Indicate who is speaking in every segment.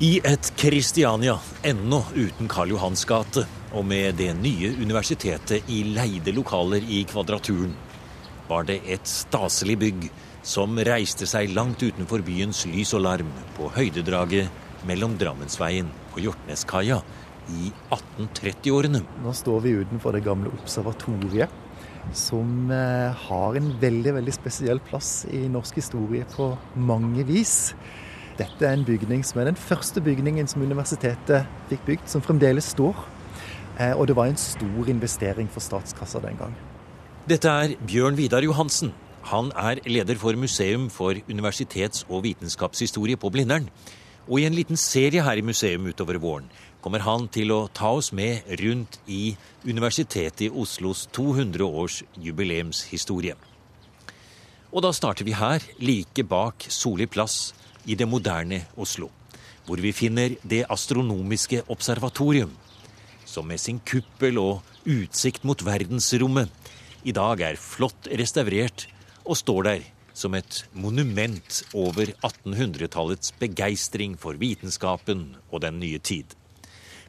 Speaker 1: I et Kristiania ennå uten Karl Johans gate, og med det nye universitetet i leide lokaler i Kvadraturen, var det et staselig bygg som reiste seg langt utenfor byens lys og larm på høydedraget mellom Drammensveien og Hjortneskaia i 1830-årene.
Speaker 2: Nå står vi utenfor det gamle observatoriet, som eh, har en veldig, veldig spesiell plass i norsk historie på mange vis. Dette er en bygning som er den første bygningen som universitetet fikk bygd, som fremdeles står. Eh, og det var en stor investering for statskassa den gang.
Speaker 1: Dette er Bjørn Vidar Johansen. Han er leder for Museum for universitets- og vitenskapshistorie på Blindern. Og i en liten serie her i museum utover våren kommer han til å ta oss med rundt i Universitetet i Oslos 200 års jubileumshistorie. Og da starter vi her, like bak Soli plass i det moderne Oslo, hvor vi finner det astronomiske observatorium, som med sin kuppel og utsikt mot verdensrommet i dag er flott restaurert og står der som et monument over 1800-tallets begeistring for vitenskapen og den nye tid.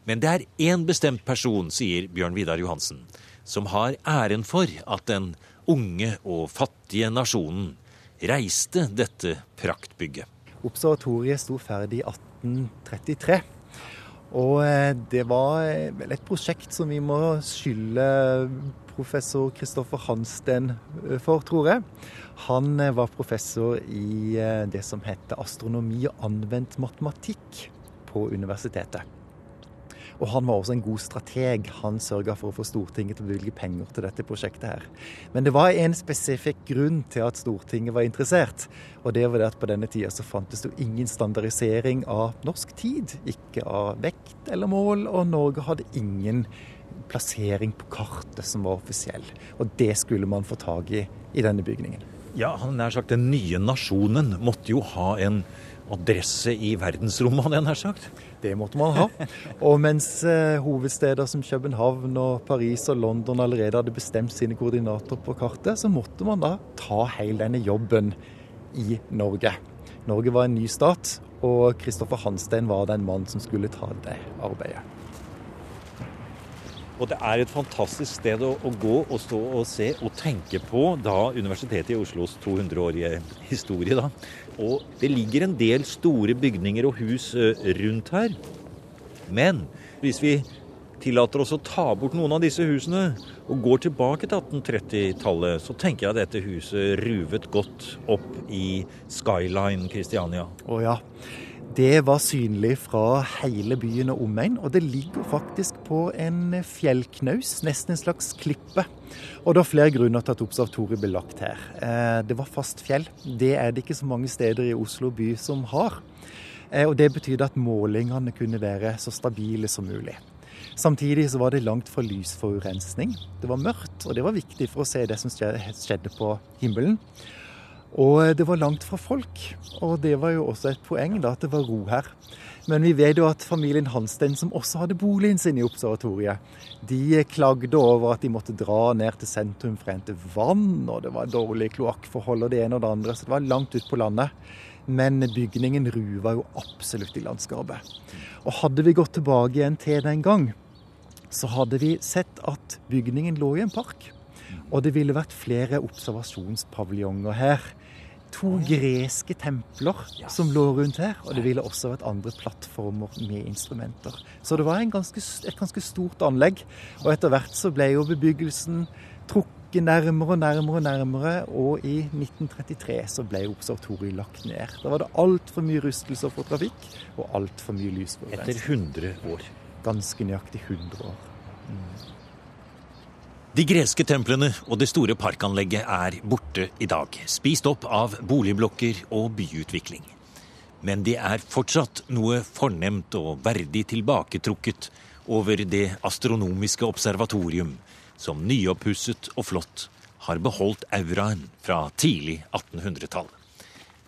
Speaker 1: Men det er én bestemt person, sier Bjørn Vidar Johansen, som har æren for at den unge og fattige nasjonen reiste dette praktbygget.
Speaker 2: Observatoriet sto ferdig i 1833. Og eh, det var eh, vel et prosjekt som vi må skylde professor Kristoffer Hansten eh, for, tror jeg. Han var professor i det som heter astronomi og anvendt matematikk på universitetet. Og han var også en god strateg. Han sørga for å få Stortinget til å bevilge penger til dette prosjektet her. Men det var en spesifikk grunn til at Stortinget var interessert. Og det var det at på denne tida så fantes det ingen standardisering av norsk tid. Ikke av vekt eller mål, og Norge hadde ingen plassering på kartet som var offisiell. Og det skulle man få tak i i denne bygningen.
Speaker 1: Ja, han nær sagt Den nye nasjonen måtte jo ha en adresse i verdensrommet, hadde jeg nær sagt.
Speaker 2: Det måtte man ha. Og mens eh, hovedsteder som København og Paris og London allerede hadde bestemt sine koordinater på kartet, så måtte man da ta hele denne jobben i Norge. Norge var en ny stat, og Kristoffer Hanstein var den mann som skulle ta det arbeidet.
Speaker 1: Og det er et fantastisk sted å, å, gå og stå og se og tenke på da Universitetet i Oslos 200-årige historie. da. Og det ligger en del store bygninger og hus rundt her. Men hvis vi tillater oss å ta bort noen av disse husene og går tilbake til 1830-tallet, så tenker jeg dette huset ruvet godt opp i Skyline Kristiania.
Speaker 2: Å ja. Det var synlig fra hele byen og omegn, og det ligger faktisk på en fjellknaus, nesten en slags klippe. Og det var flere grunner til at observatoriet ble lagt her. Eh, det var fast fjell. Det er det ikke så mange steder i Oslo by som har. Eh, og det betydde at målingene kunne være så stabile som mulig. Samtidig så var det langt fra lysforurensning. Det var mørkt, og det var viktig for å se det som skjedde på himmelen. Og det var langt fra folk. Og det var jo også et poeng, da, at det var ro her. Men vi vet jo at familien Hanstein, som også hadde boligen sin i observatoriet, de klagde over at de måtte dra ned til sentrum for å hente vann, og det var dårlige kloakkforhold og det ene og det andre. Så det var langt ut på landet. Men bygningen ruva jo absolutt i landskapet. Og hadde vi gått tilbake igjen til den gang, så hadde vi sett at bygningen lå i en park. Og det ville vært flere observasjonspaviljonger her to greske templer som lå rundt her. Og det ville også vært andre plattformer med instrumenter. Så det var ganske, et ganske stort anlegg. Og etter hvert så ble jo bebyggelsen trukket nærmere og nærmere og nærmere. Og i 1933 så ble observatoriet lagt ned. Da var det altfor mye rustelser for trafikk og altfor mye lysforurensning.
Speaker 1: Etter 100 år.
Speaker 2: Ganske nøyaktig 100 år. Mm.
Speaker 1: De greske templene og det store parkanlegget er borte i dag, spist opp av boligblokker og byutvikling. Men det er fortsatt noe fornemt og verdig tilbaketrukket over det astronomiske observatorium, som nyoppusset og flott har beholdt auraen fra tidlig 1800-tall.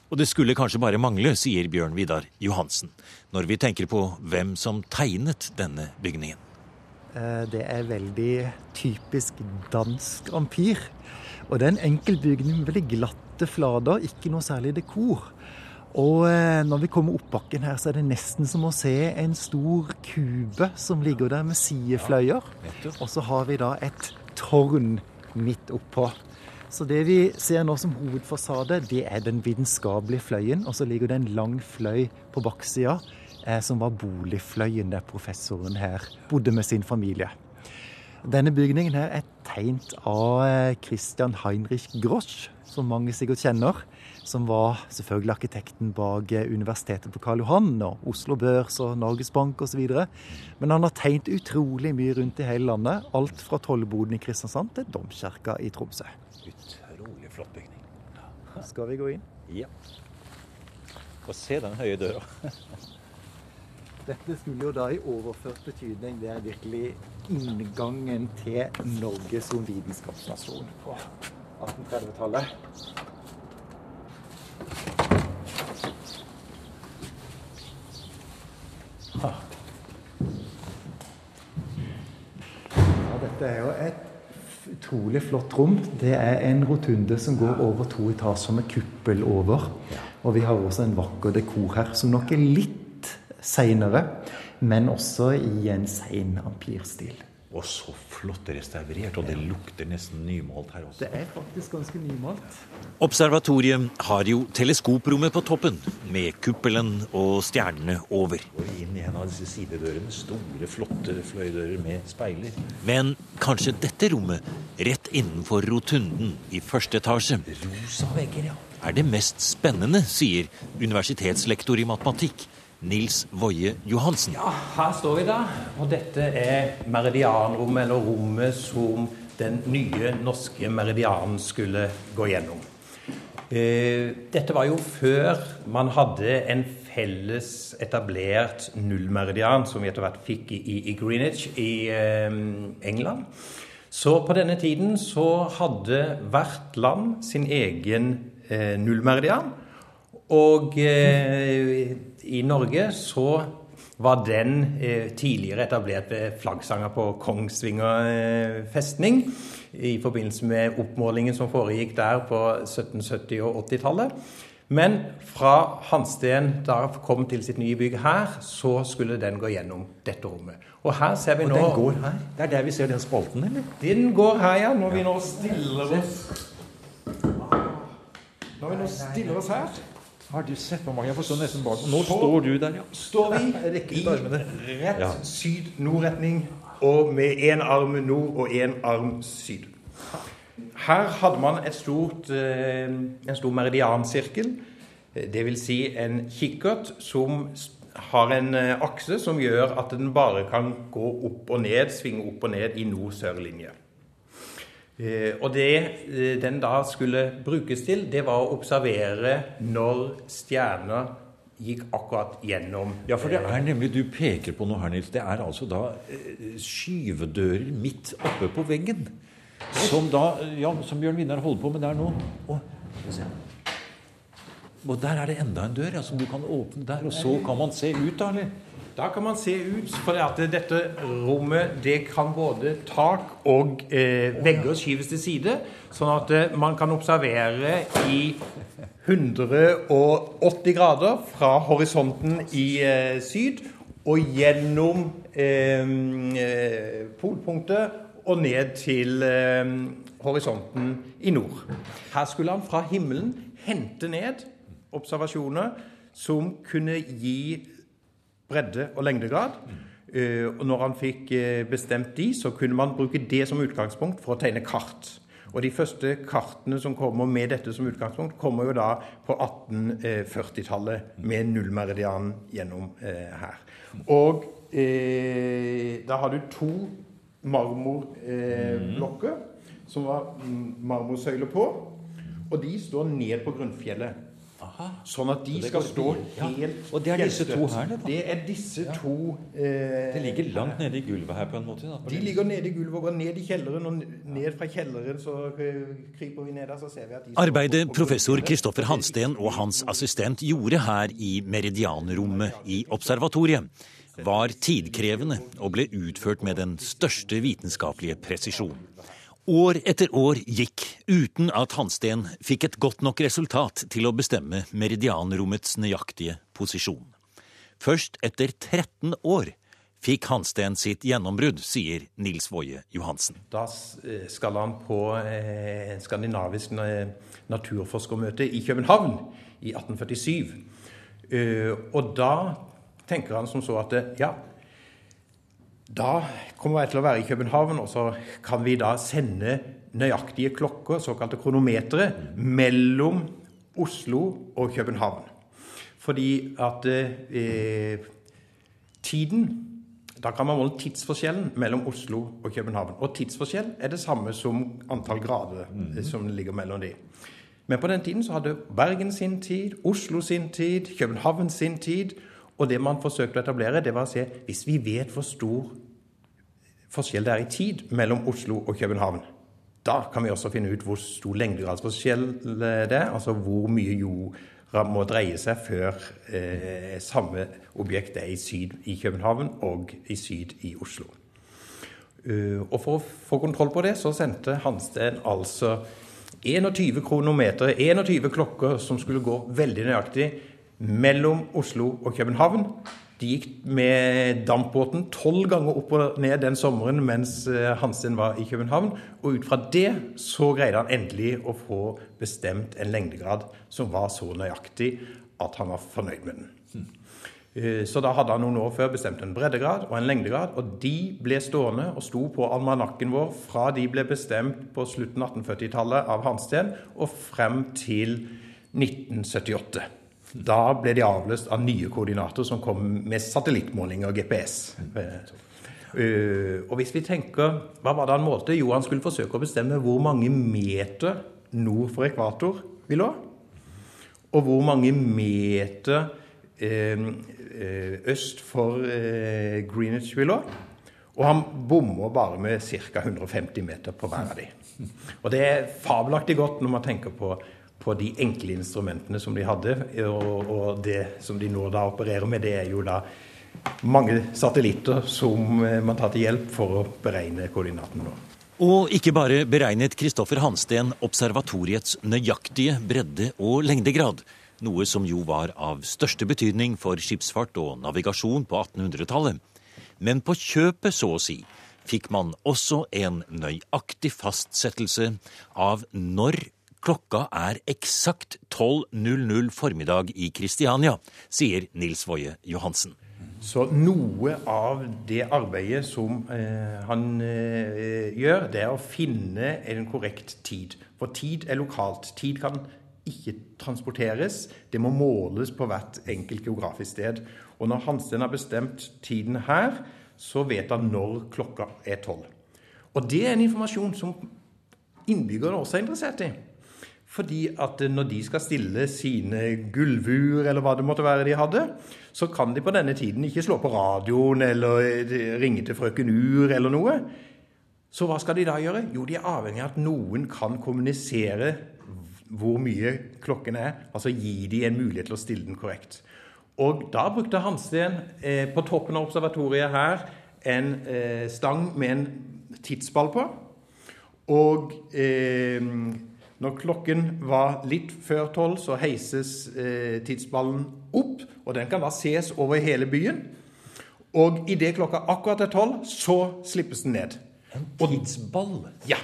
Speaker 1: Og det skulle kanskje bare mangle, sier Bjørn Vidar Johansen, når vi tenker på hvem som tegnet denne bygningen.
Speaker 2: Eh, det er veldig typisk dansk ampyr. Og det er en enkel bygning med veldig glatte flater, ikke noe særlig dekor. Og eh, når vi kommer opp bakken her, så er det nesten som å se en stor kube som ligger der med sidefløyer. Og så har vi da et tårn midt oppå. Så det vi ser nå som hovedfasade, det er den vitenskapelige fløyen. Og så ligger det en lang fløy på baksida, som var boligfløyen der professoren her bodde med sin familie. Denne bygningen her er tegnet av eh, Christian Heinrich Grosch, som mange sikkert kjenner som var selvfølgelig arkitekten bak eh, Universitetet på Karl Johan og Oslo Børs og Norges Bank osv. Men han har tegnet utrolig mye rundt i hele landet. Alt fra tollboden i Kristiansand til domkirka i Tromsø.
Speaker 1: Utrolig flott bygning.
Speaker 2: Skal vi gå inn?
Speaker 1: Ja. Og se den høye døra.
Speaker 2: Dette skulle jo da i overført betydning Det er virkelig inngangen til Norge som vitenskapsnasjon på 1830-tallet. Ja, dette er jo et utrolig flott rom. Det er en rotunde som går over to etasjer med kuppel over. Og vi har også en vakker dekor her, som nok er litt seinere, men også i en sein ampirstil.
Speaker 1: Og så flott restaurert, og det lukter nesten nymalt her også.
Speaker 2: Det er faktisk ganske nymalt.
Speaker 1: Observatoriet har jo teleskoprommet på toppen, med kuppelen og stjernene over. Og inn i en av disse sidedørene, store, flotte fløydører med speiler. Men kanskje dette rommet, rett innenfor rotunden i første etasje,
Speaker 3: Rosa vegger, ja.
Speaker 1: er det mest spennende, sier universitetslektor i matematikk Nils Woie Johansen.
Speaker 3: Ja, her står vi da. Og dette er meridianrommet, eller rommet som den nye norske meridianen skulle gå gjennom. Eh, dette var jo før man hadde en felles etablert nullmeridian, som vi etter hvert fikk i, Greenwich i eh, England. Så på denne tiden så hadde hvert land sin egen eh, nullmeridian. Og i Norge så var den eh, tidligere etablert ved flaggsanger på Kongsvinger eh, festning i forbindelse med oppmålingen som foregikk der på 1770- og 80-tallet. Men fra Hansten da kom til sitt nye bygg her, så skulle den gå gjennom dette rommet. Og her ser vi
Speaker 1: Og
Speaker 3: nå
Speaker 1: den går her? Det er der vi ser den spalten, eller?
Speaker 3: Den går her, ja. Når vi nå stiller oss Når vi nå stiller oss her
Speaker 1: Har du sett hvor mange? Jeg forstår nesten bak. Nå står du der, ja.
Speaker 3: står vi i rett
Speaker 1: Ja.
Speaker 3: syd-nord-retning, og med én arm nord og én arm syd. Her hadde man et stort, eh, en stor meridiansirkel, det vil si en kikkert som har en eh, akse som gjør at den bare kan gå opp og ned, svinge opp og ned i nord-sør-linje. Eh, Og det eh, den da skulle brukes til, det var å observere når stjerner gikk akkurat gjennom
Speaker 1: Ja, for det er nemlig du peker på noe her, Nils. Det er altså da eh, skyvedører midt oppe på veggen. Som da eh, Ja, som Bjørn Vinnar holder på med der nå. Og, og der er det enda en dør ja, som du kan åpne der, og så kan man se ut, da, eller?
Speaker 3: Da kan man se ut, for at dette rommet det kan både tak og eh, vegger skyves til side, sånn at eh, man kan observere i 180 grader fra horisonten i eh, syd og gjennom eh, eh, polpunktet og ned til eh, horisonten i nord. Her skulle han fra himmelen hente ned observasjoner som kunne gi bredde og lengdegrad. Eh, og når han fikk eh, bestemt de, så kunne man bruke det som utgangspunkt for å tegne kart. Og de første kartene som kommer med dette som utgangspunkt, kommer jo da på 1840-tallet med nullmeridianen gjennom eh, her. Og eh, da har du to marmorblokker som var mm, marmorsøyler på, og de står ned på grunnfjellet. Sånn at de skal stå
Speaker 1: ja.
Speaker 3: helt
Speaker 1: Og det er disse to her, det?
Speaker 3: Det er disse to eh,
Speaker 1: Det ligger langt nede i gulvet her på en måte. Da.
Speaker 3: De ligger nede i gulvet og går ned i kjelleren, og ned fra kjelleren så eh, kryper vi ned der, så ser vi at de
Speaker 1: Arbeidet
Speaker 3: på- på
Speaker 1: professor. Kristoffer Hansten og hans assistent gjorde her i meridianrommet i observatoriet, var tidkrevende og ble utført med den største vitenskapelige presisjon. År etter år gikk uten at Hansten fikk et godt nok resultat til å bestemme meridianrommets nøyaktige posisjon. Først etter 13 år fikk Hansten sitt gjennombrudd, sier Nils Woie Johansen.
Speaker 3: Da eh, skal han på eh, skandinavisk naturforskermøte i København i 1847. Og da tenker han som så at ja, da kommer jeg til å være i København, og så kan vi da sende nøyaktige klokker, såkalte kronometere, mellom Oslo og København. Fordi at eh, tiden Da kan man måle tidsforskjellen mellom Oslo og København. Og tidsforskjell er det samme som antall grader mm. som ligger mellom de. Men på den tiden så hadde Bergen sin tid, Oslo sin tid, København sin tid. Og det man forsøkte å etablere, det var å se hvis vi vet hvor stor forskjell det er i tid mellom Oslo og København, da kan vi også finne ut hvor stor lengdegradsforskjell det er, altså hvor mye jorda må dreie seg før eh, samme objekt er i syd i København og i syd i Oslo. Uh, og For å få kontroll på det, så sendte Hansten altså 21 kronometer, 21 klokker som skulle gå veldig nøyaktig mellom Oslo og København. De gikk med dampbåten tolv ganger opp og ned den sommeren mens eh, Hansen var i København. Og ut fra det så greide han endelig å få bestemt en lengdegrad som var så nøyaktig at han var fornøyd med den. Eh, så da hadde han noen år før bestemt en breddegrad og en lengdegrad, og de ble stående og sto på almanakken vår fra de ble bestemt på slutten av 1840-tallet av Hansten og frem til 1978. Da ble de avløst av nye koordinater som kom med satellittmåling og GPS. Uh, og hvis vi tenker, Hva var det han målte? Jo, han skulle forsøke å bestemme hvor mange meter nord for ekvator vi lå. Og hvor mange meter uh, øst for Greenwich vi lå. Og han bommer bare med ca. 150 meter på hver av de. Og det er fabelaktig godt når man tenker på på de enkle instrumentene som de hadde. Og, og, det som de nå da opererer med, det er jo da mange satellitter som eh, man tar til hjelp for å beregne koordinatene nå.
Speaker 1: Og ikke bare beregnet Kristoffer Hansten observatoriets nøyaktige bredde og lengdegrad, noe som jo var av største betydning for skipsfart og navigasjon på 1800-tallet. Men på kjøpet, så å si, fikk man også en nøyaktig fastsettelse av når Klokka er eksakt 12.00 formiddag i Kristiania, sier Nils Woie Johansen.
Speaker 3: Så noe av det arbeidet som eh, han eh, gjør, det er å finne en korrekt tid. For tid er lokalt. Tid kan ikke transporteres. Det må måles på hvert enkelt geografisk sted. Og når Hansen har bestemt tiden her, så vet han når klokka er tolv. Og det er en informasjon som innbyggerne også er interessert i. Fordi at når de skal stille sine gulvur, eller hva det måtte være de hadde, så kan de på denne tiden ikke slå på radioen eller eh, ringe til frøken Ur eller noe. Så hva skal de da gjøre? Jo, de er avhengig av at noen kan kommunisere hvor mye klokken er. Altså gi de en mulighet til å stille den korrekt. Og da brukte Hansten eh, på toppen av observatoriet her en eh, stang med en tidsball på. Og eh, når klokken var litt før tolv, så heises eh, tidsballen opp, og den kan da ses over hele byen. Og idet klokka akkurat er tolv, så slippes den ned.
Speaker 1: En tidsball?
Speaker 3: Ja,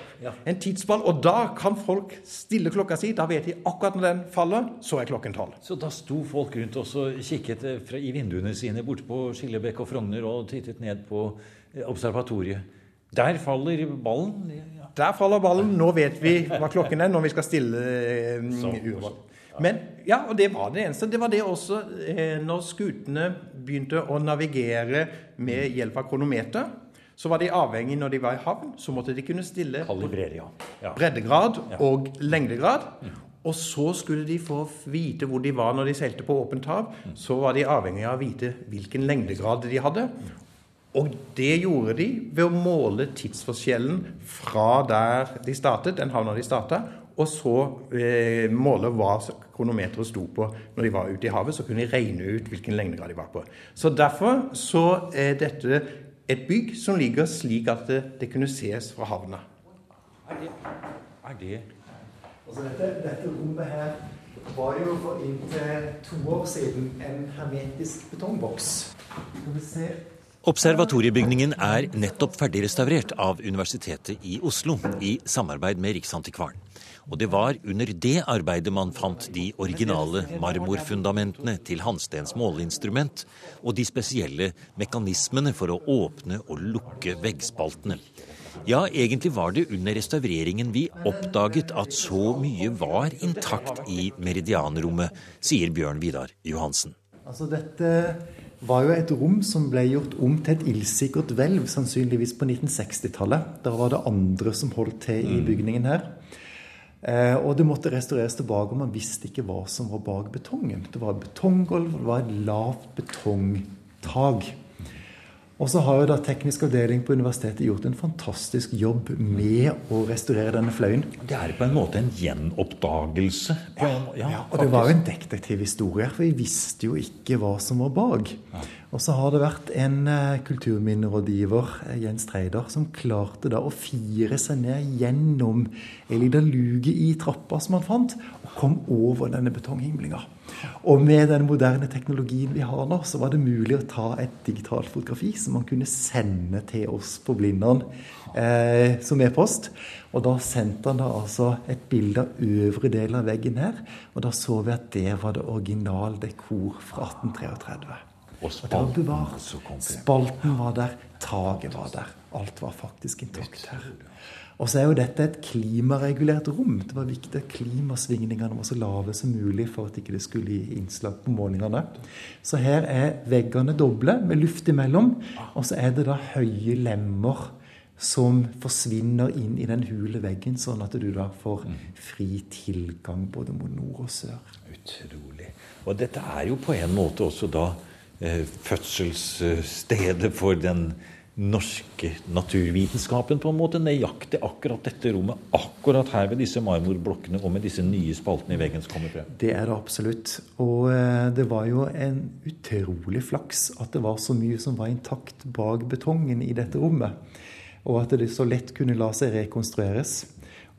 Speaker 3: en tidsball. Og da kan folk stille klokka si. Da vet de akkurat når den faller, så er klokken tolv.
Speaker 1: Så da sto folk rundt og kikket eh, fra, i vinduene sine borte på Skillebekk og Frogner og tittet ned på eh, observatoriet. Der faller ballen?
Speaker 3: Der faller ballen. Nå vet vi hva klokken er når vi skal stille urvalg. Men ja, og det var det eneste. Det var det også eh, når skutene begynte å navigere med hjelp av kronometer. Så var de avhengig når de var i havn, så måtte de kunne stille
Speaker 1: Kalibrere, ja.
Speaker 3: breddegrad og lengdegrad. Og så skulle de få vite hvor de var når de seilte på åpent hav. Så var de avhengig av å vite hvilken lengdegrad de hadde. Og det gjorde de ved å måle tidsforskjellen fra der de startet, den havna de starta, og så eh, måle hva kronometeret sto på når de var ute i havet. Så kunne de regne ut hvilken lengdegrad de var på. Så Derfor så er dette et bygg som ligger slik at det, det kunne ses fra havna.
Speaker 1: Er det, er det
Speaker 2: Altså dette, dette rommet her var jo for inntil to år siden en hermetisk betongboks. Skal vi se
Speaker 1: Observatoriebygningen er nettopp ferdigrestaurert av Universitetet i Oslo i samarbeid med Riksantikvaren. Og det var under det arbeidet man fant de originale marmorfundamentene til Hansteens måleinstrument og de spesielle mekanismene for å åpne og lukke veggspaltene. Ja, egentlig var det under restaureringen vi oppdaget at så mye var intakt i meridianrommet, sier Bjørn Vidar Johansen.
Speaker 2: Altså Dette var jo et rom som ble gjort om til et ildsikkert hvelv, sannsynligvis på 1960-tallet. Da var det andre som holdt til i mm. bygningen her. Eh, og det måtte restaureres tilbake, og man visste ikke hva som var bak betongen. Det var betonggulv, det var et lavt betongtak. Og så har jo da Teknisk avdeling på universitetet gjort en fantastisk jobb med å restaurere denne fløyen.
Speaker 1: Det er på en måte en gjenoppdagelse?
Speaker 2: Ja, ja, ja, og det var jo en detektivhistorie. For vi visste jo ikke hva som var bak. Ja. Og så har det vært en uh, kulturminnerådgiver, uh, Jens Treider, som klarte da å fire seg ned gjennom ei lita luke i trappa som han fant, og kom over denne betonghimlinga. Og med den moderne teknologien vi har nå, så var det mulig å ta et digitalt fotografi som man kunne sende til oss på Blindern eh, som e-post. Og da sendte han da altså et bilde av øvre del av veggen her, og da så vi at det var det original dekor fra 1833.
Speaker 1: Og spalten,
Speaker 2: spalten var der, taket var der. Alt var faktisk intakt her. Og så er jo dette et klimaregulert rom. Det var viktig at klimasvingningene var så lave som mulig for at ikke det skulle gi innslag på målingene. Så her er veggene doble med luft imellom. Og så er det da høye lemmer som forsvinner inn i den hule veggen, sånn at du da får mm. fri tilgang både mot nord og sør.
Speaker 1: Utrolig. Og dette er jo på en måte også da Eh, fødselsstedet for den norske naturvitenskapen, på en måte. Nøyaktig akkurat dette rommet, akkurat her ved disse marmorblokkene og med disse nye spaltene i veggen som kommer frem.
Speaker 2: Det er det absolutt. Og eh, det var jo en utrolig flaks at det var så mye som var intakt bak betongen i dette rommet. Og at det så lett kunne la seg rekonstrueres.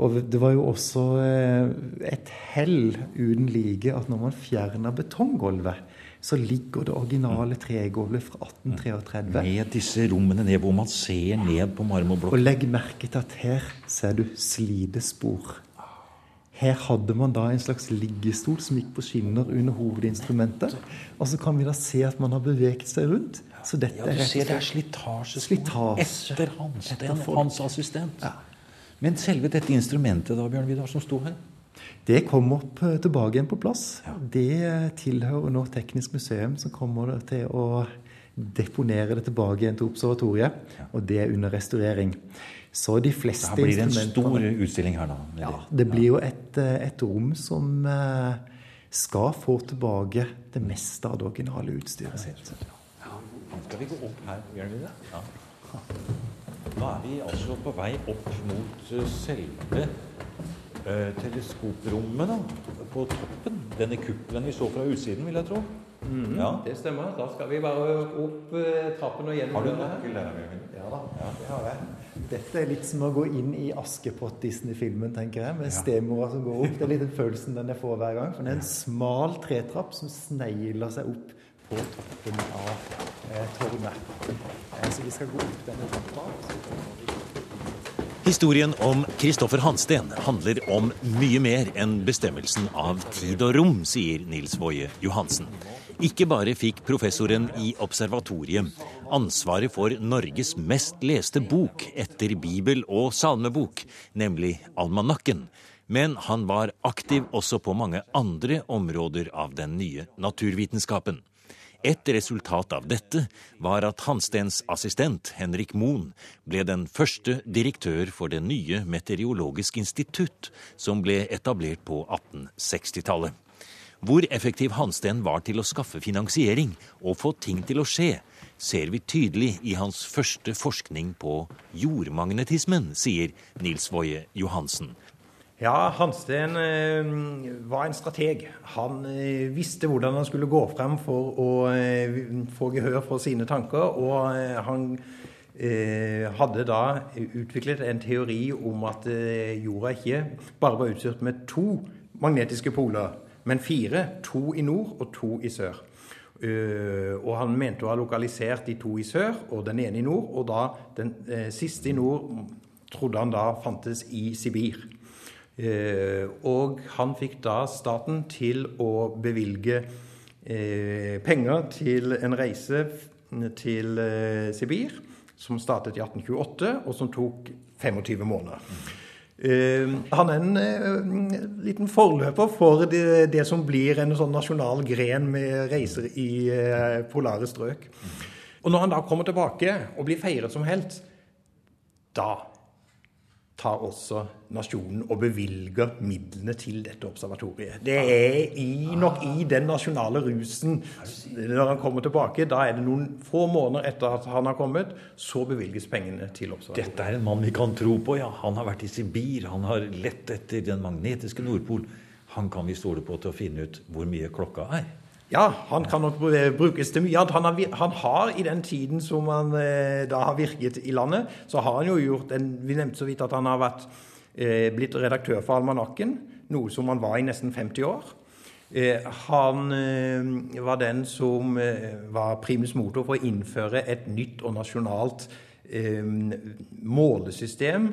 Speaker 2: Og det var jo også eh, et hell uten like at når man fjerna betonggulvet, så ligger det originale tregulvet fra 1833.
Speaker 1: Med disse rommene ned hvor man ser ned på marmorblokken.
Speaker 2: Og legg merke til at her ser du slidespor. Her hadde man da en slags liggestol som gikk på skinner under hovedinstrumentet. Og så kan vi da se at man har beveget seg rundt.
Speaker 1: Så dette ja, du ser det er slitasjespor etter hans, etter hans assistent. Ja. Men selve dette instrumentet da, Bjørn Vidar, som sto her?
Speaker 2: Det kom opp eh, tilbake igjen på plass. Ja. Det tilhører nå Teknisk museum, som kommer til å deponere det tilbake igjen til observatoriet. Ja. Og det er under restaurering. Så de fleste
Speaker 1: Det blir en stor utstilling her, da?
Speaker 2: Ja. Det blir jo et, eh, et, rom som eh, skal få tilbake det meste av det originale utstyret sitt.
Speaker 1: Ja. Skal vi gå opp her, gjør vi det? Ja. Nå er vi altså på vei opp mot selve eh, teleskoprommet da, på toppen. Denne kuppelen vi så fra utsiden, vil jeg tro.
Speaker 3: Mm, ja. Det stemmer. Da skal vi bare opp eh, trappen og gjennom
Speaker 1: Har du nøkkel der?
Speaker 2: Ja da, ja. det har jeg. Dette er litt som å gå inn i Askepott-Disney-filmen, tenker jeg. Med ja. stemora som går opp. Det er litt den følelsen den jeg får hver gang. For det er en smal tretrapp som snegler seg opp på toppen av eh, tårnet. Eh, så vi skal gå opp denne trappa.
Speaker 1: Historien om Kristoffer Hansten handler om mye mer enn bestemmelsen av tid og rom, sier Nils Woie Johansen. Ikke bare fikk professoren i observatoriet ansvaret for Norges mest leste bok etter bibel og salmebok, nemlig almanakken, men han var aktiv også på mange andre områder av den nye naturvitenskapen. Et resultat av dette var at Hanstens assistent Henrik Moen ble den første direktør for det nye Meteorologisk institutt, som ble etablert på 1860-tallet. Hvor effektiv Hansten var til å skaffe finansiering og få ting til å skje, ser vi tydelig i hans første forskning på jordmagnetismen, sier Nils Woie Johansen,
Speaker 3: ja, Hansten eh, var en strateg. Han eh, visste hvordan han skulle gå frem for å eh, få gehør for sine tanker. Og han hadde da utviklet en teori om at jorda ikke bare var utstyrt med to magnetiske poler, men fire. To i nord og to i sør. Uh, og han mente å ha lokalisert de to i sør og den ene i nord. Og da den uh, siste i nord trodde han da fantes i Sibir. Uh, og han fikk da staten til å bevilge penger til en reise til Sibir, som startet i 1828, og som tok 25 måneder. Han er en liten forløper for det, som blir en sånn nasjonal gren med reiser i polare strøk. Og når han da kommer tilbake og blir feiret som helt, da tar også nasjonen og bevilger midlene til dette observatoriet. Det er i, nok i den nasjonale rusen når han kommer tilbake. Da er det noen få måneder etter at han har kommet, så bevilges pengene til observatoriet.
Speaker 1: Dette er en mann vi kan tro på, ja. Han har vært i Sibir, han har lett etter den magnetiske Nordpol. Han kan vi stole på til å finne ut hvor mye klokka er.
Speaker 3: Ja, han kan nok brukes til mye. Han har, han har i den tiden som han eh, da har virket i landet, så har han jo gjort en, Vi nevnte så vidt at han har vært, eh, blitt redaktør for Almanakken, noe som han var i nesten 50 år. Eh, han var den som var primus motor for å innføre et nytt og nasjonalt målesystem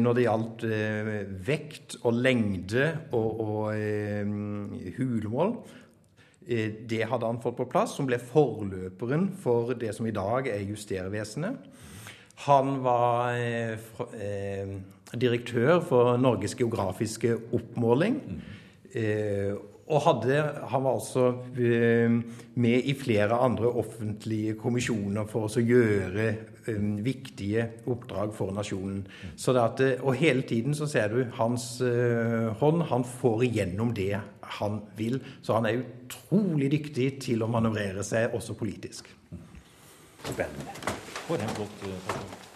Speaker 3: når det gjaldt vekt og lengde og, og hulemål. Eh, det hadde han fått på plass, som ble forløperen for det som i dag er Justervesenet. Han var eh, eh, direktør for Norges geografiske oppmåling. og hadde, han var også med i flere andre offentlige kommisjoner for å gjøre viktige oppdrag for nasjonen. At, og hele tiden så ser du hans hånd. Han får igjennom det han vil. Så han er utrolig dyktig til å manøvrere seg også politisk.
Speaker 1: Spennende. For en flott person.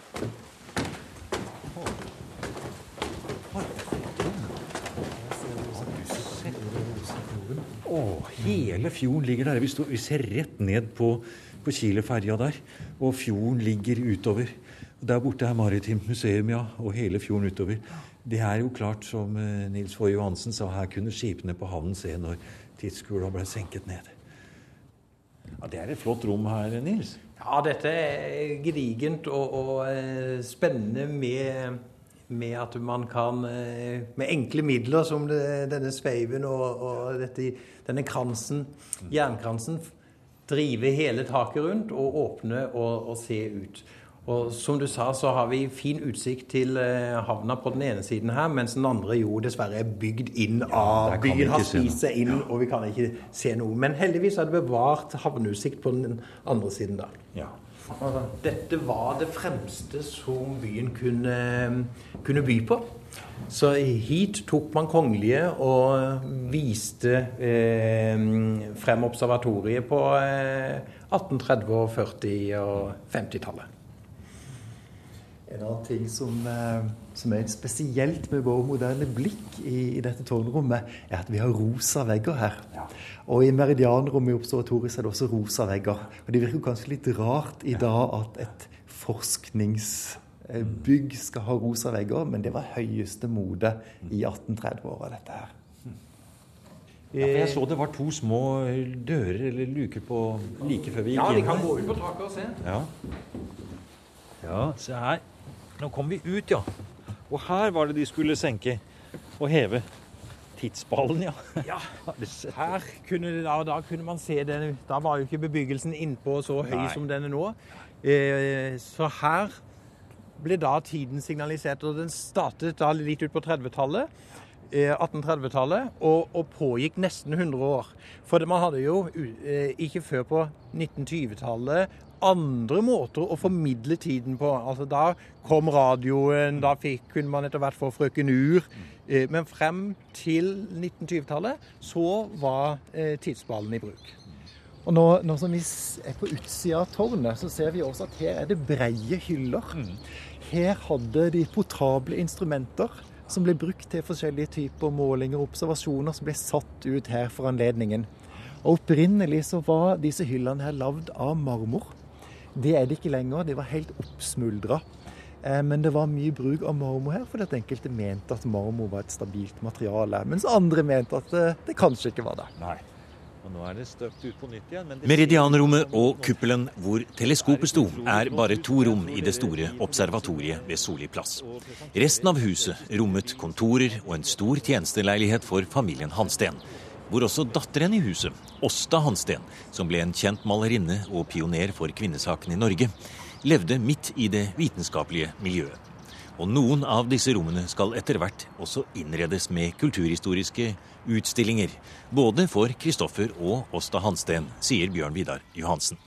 Speaker 1: Oh, hele fjorden ligger der. Vi, står, vi ser rett ned på, på Chile-ferja der. Og fjorden ligger utover. Der borte er Maritimt museum, ja. Og hele fjorden utover. Det er jo klart, som eh, Nils Foy Johansen sa, her kunne skipene på havnen se når tidskula ble senket ned. Ja, Det er et flott rom her, Nils?
Speaker 3: Ja, dette er gedigent og, og eh, spennende med, med, at man kan eh, Med enkle midler som det, denne sveiven og, og dette, denne kransen, jernkransen, drive hele taket rundt og åpne og, og se ut. Og som du sa, så har vi fin utsikt til eh, havna på den ene siden her, mens den andre jo dessverre er bygd inn av ja, Byen har spist seg inn, ja. og vi kan ikke se noe. Men heldigvis er det bevart havneutsikt på den andre siden da. Ja. Dette var det fremste som byen kunne, kunne by på. Så hit tok man kongelige og viste eh, frem observatoriet på eh, 1830-, og 40- og 50-tallet.
Speaker 2: En annen ting som, eh, som, er spesielt med vår moderne blikk i, i, dette tårnrommet, er at vi har rosa vegger her. Ja. Og i meridianrommet i observatoriet er det også rosa vegger. Og det virker kanskje litt rart i dag at et forskningsbygg skal ha rosa vegger, men det var høyeste mode i 1830-åra, dette her.
Speaker 1: Ja, jeg så det var to små dører eller luker på like før vi gikk
Speaker 3: inn. Ja, vi kan gå ut på taket og se.
Speaker 1: Ja, ja se her. Nå kom vi ut, ja. Og her var det de skulle senke og heve tidsballen, ja.
Speaker 3: ja. Her kunne, da, da kunne man se den Da var jo ikke bebyggelsen innpå så høy Nei. som den er nå. Eh, så her ble da tiden signalisert. Og den startet da litt ut på 30-tallet. 1830-tallet eh, og, og, pågikk nesten 100 år. For man hadde jo eh, ikke før på 1920-tallet andre måter å formidle tiden på. Altså Da kom radioen, da fikk, kunne man etter hvert få Frøken Ur. Eh, men frem til 1920-tallet så var tidsballen i bruk.
Speaker 2: Og nå, nå, som vi er på utsida av tårnet, så ser vi også at her er det breie hyller. Mm. Her hadde de portable instrumenter som ble brukt til forskjellige typer målinger og observasjoner som ble satt ut her for anledningen. Og Opprinnelig så var disse hyllene her lagd av marmor. Det er det ikke lenger. Det var helt oppsmuldra. Eh, men det var mye bruk av marmor her, fordi at enkelte mente at marmor var et stabilt materiale. Mens andre mente at det, det kanskje ikke var det.
Speaker 1: Nei. Og nå er det støpt ut på nytt igjen. Meridianrommet og kuppelen hvor teleskopet sto, er bare to rom i det store observatoriet ved Soli plass. Resten av huset rommet kontorer og en stor tjenesteleilighet for familien Hansten. Hvor også datteren i huset, Åsta Hansten, som ble en kjent malerinne og pioner for kvinnesaken i Norge, levde midt i det vitenskapelige miljøet. Og noen av disse rommene skal etter hvert også innredes med kulturhistoriske utstillinger. Både for Kristoffer og Åsta Hansten, sier Bjørn Vidar Johansen.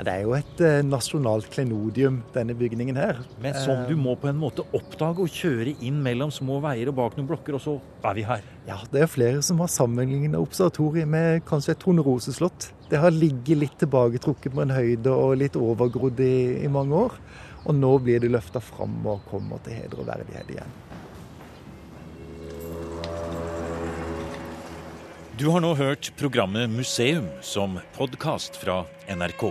Speaker 2: Ja, det er jo et eh, nasjonalt klenodium, denne bygningen her.
Speaker 1: Men som du må på en måte oppdage og kjøre inn mellom små veier og bak noen blokker, og så er vi her.
Speaker 2: Ja, det er flere som har sammenlignet observatoriet med kanskje et torneroseslott. Det har ligget litt tilbaketrukket på en høyde og litt overgrodd i, i mange år. Og nå blir det løfta fram og kommer til heder og verdighet igjen.
Speaker 1: Du har nå hørt programmet Museum som podkast fra NRK.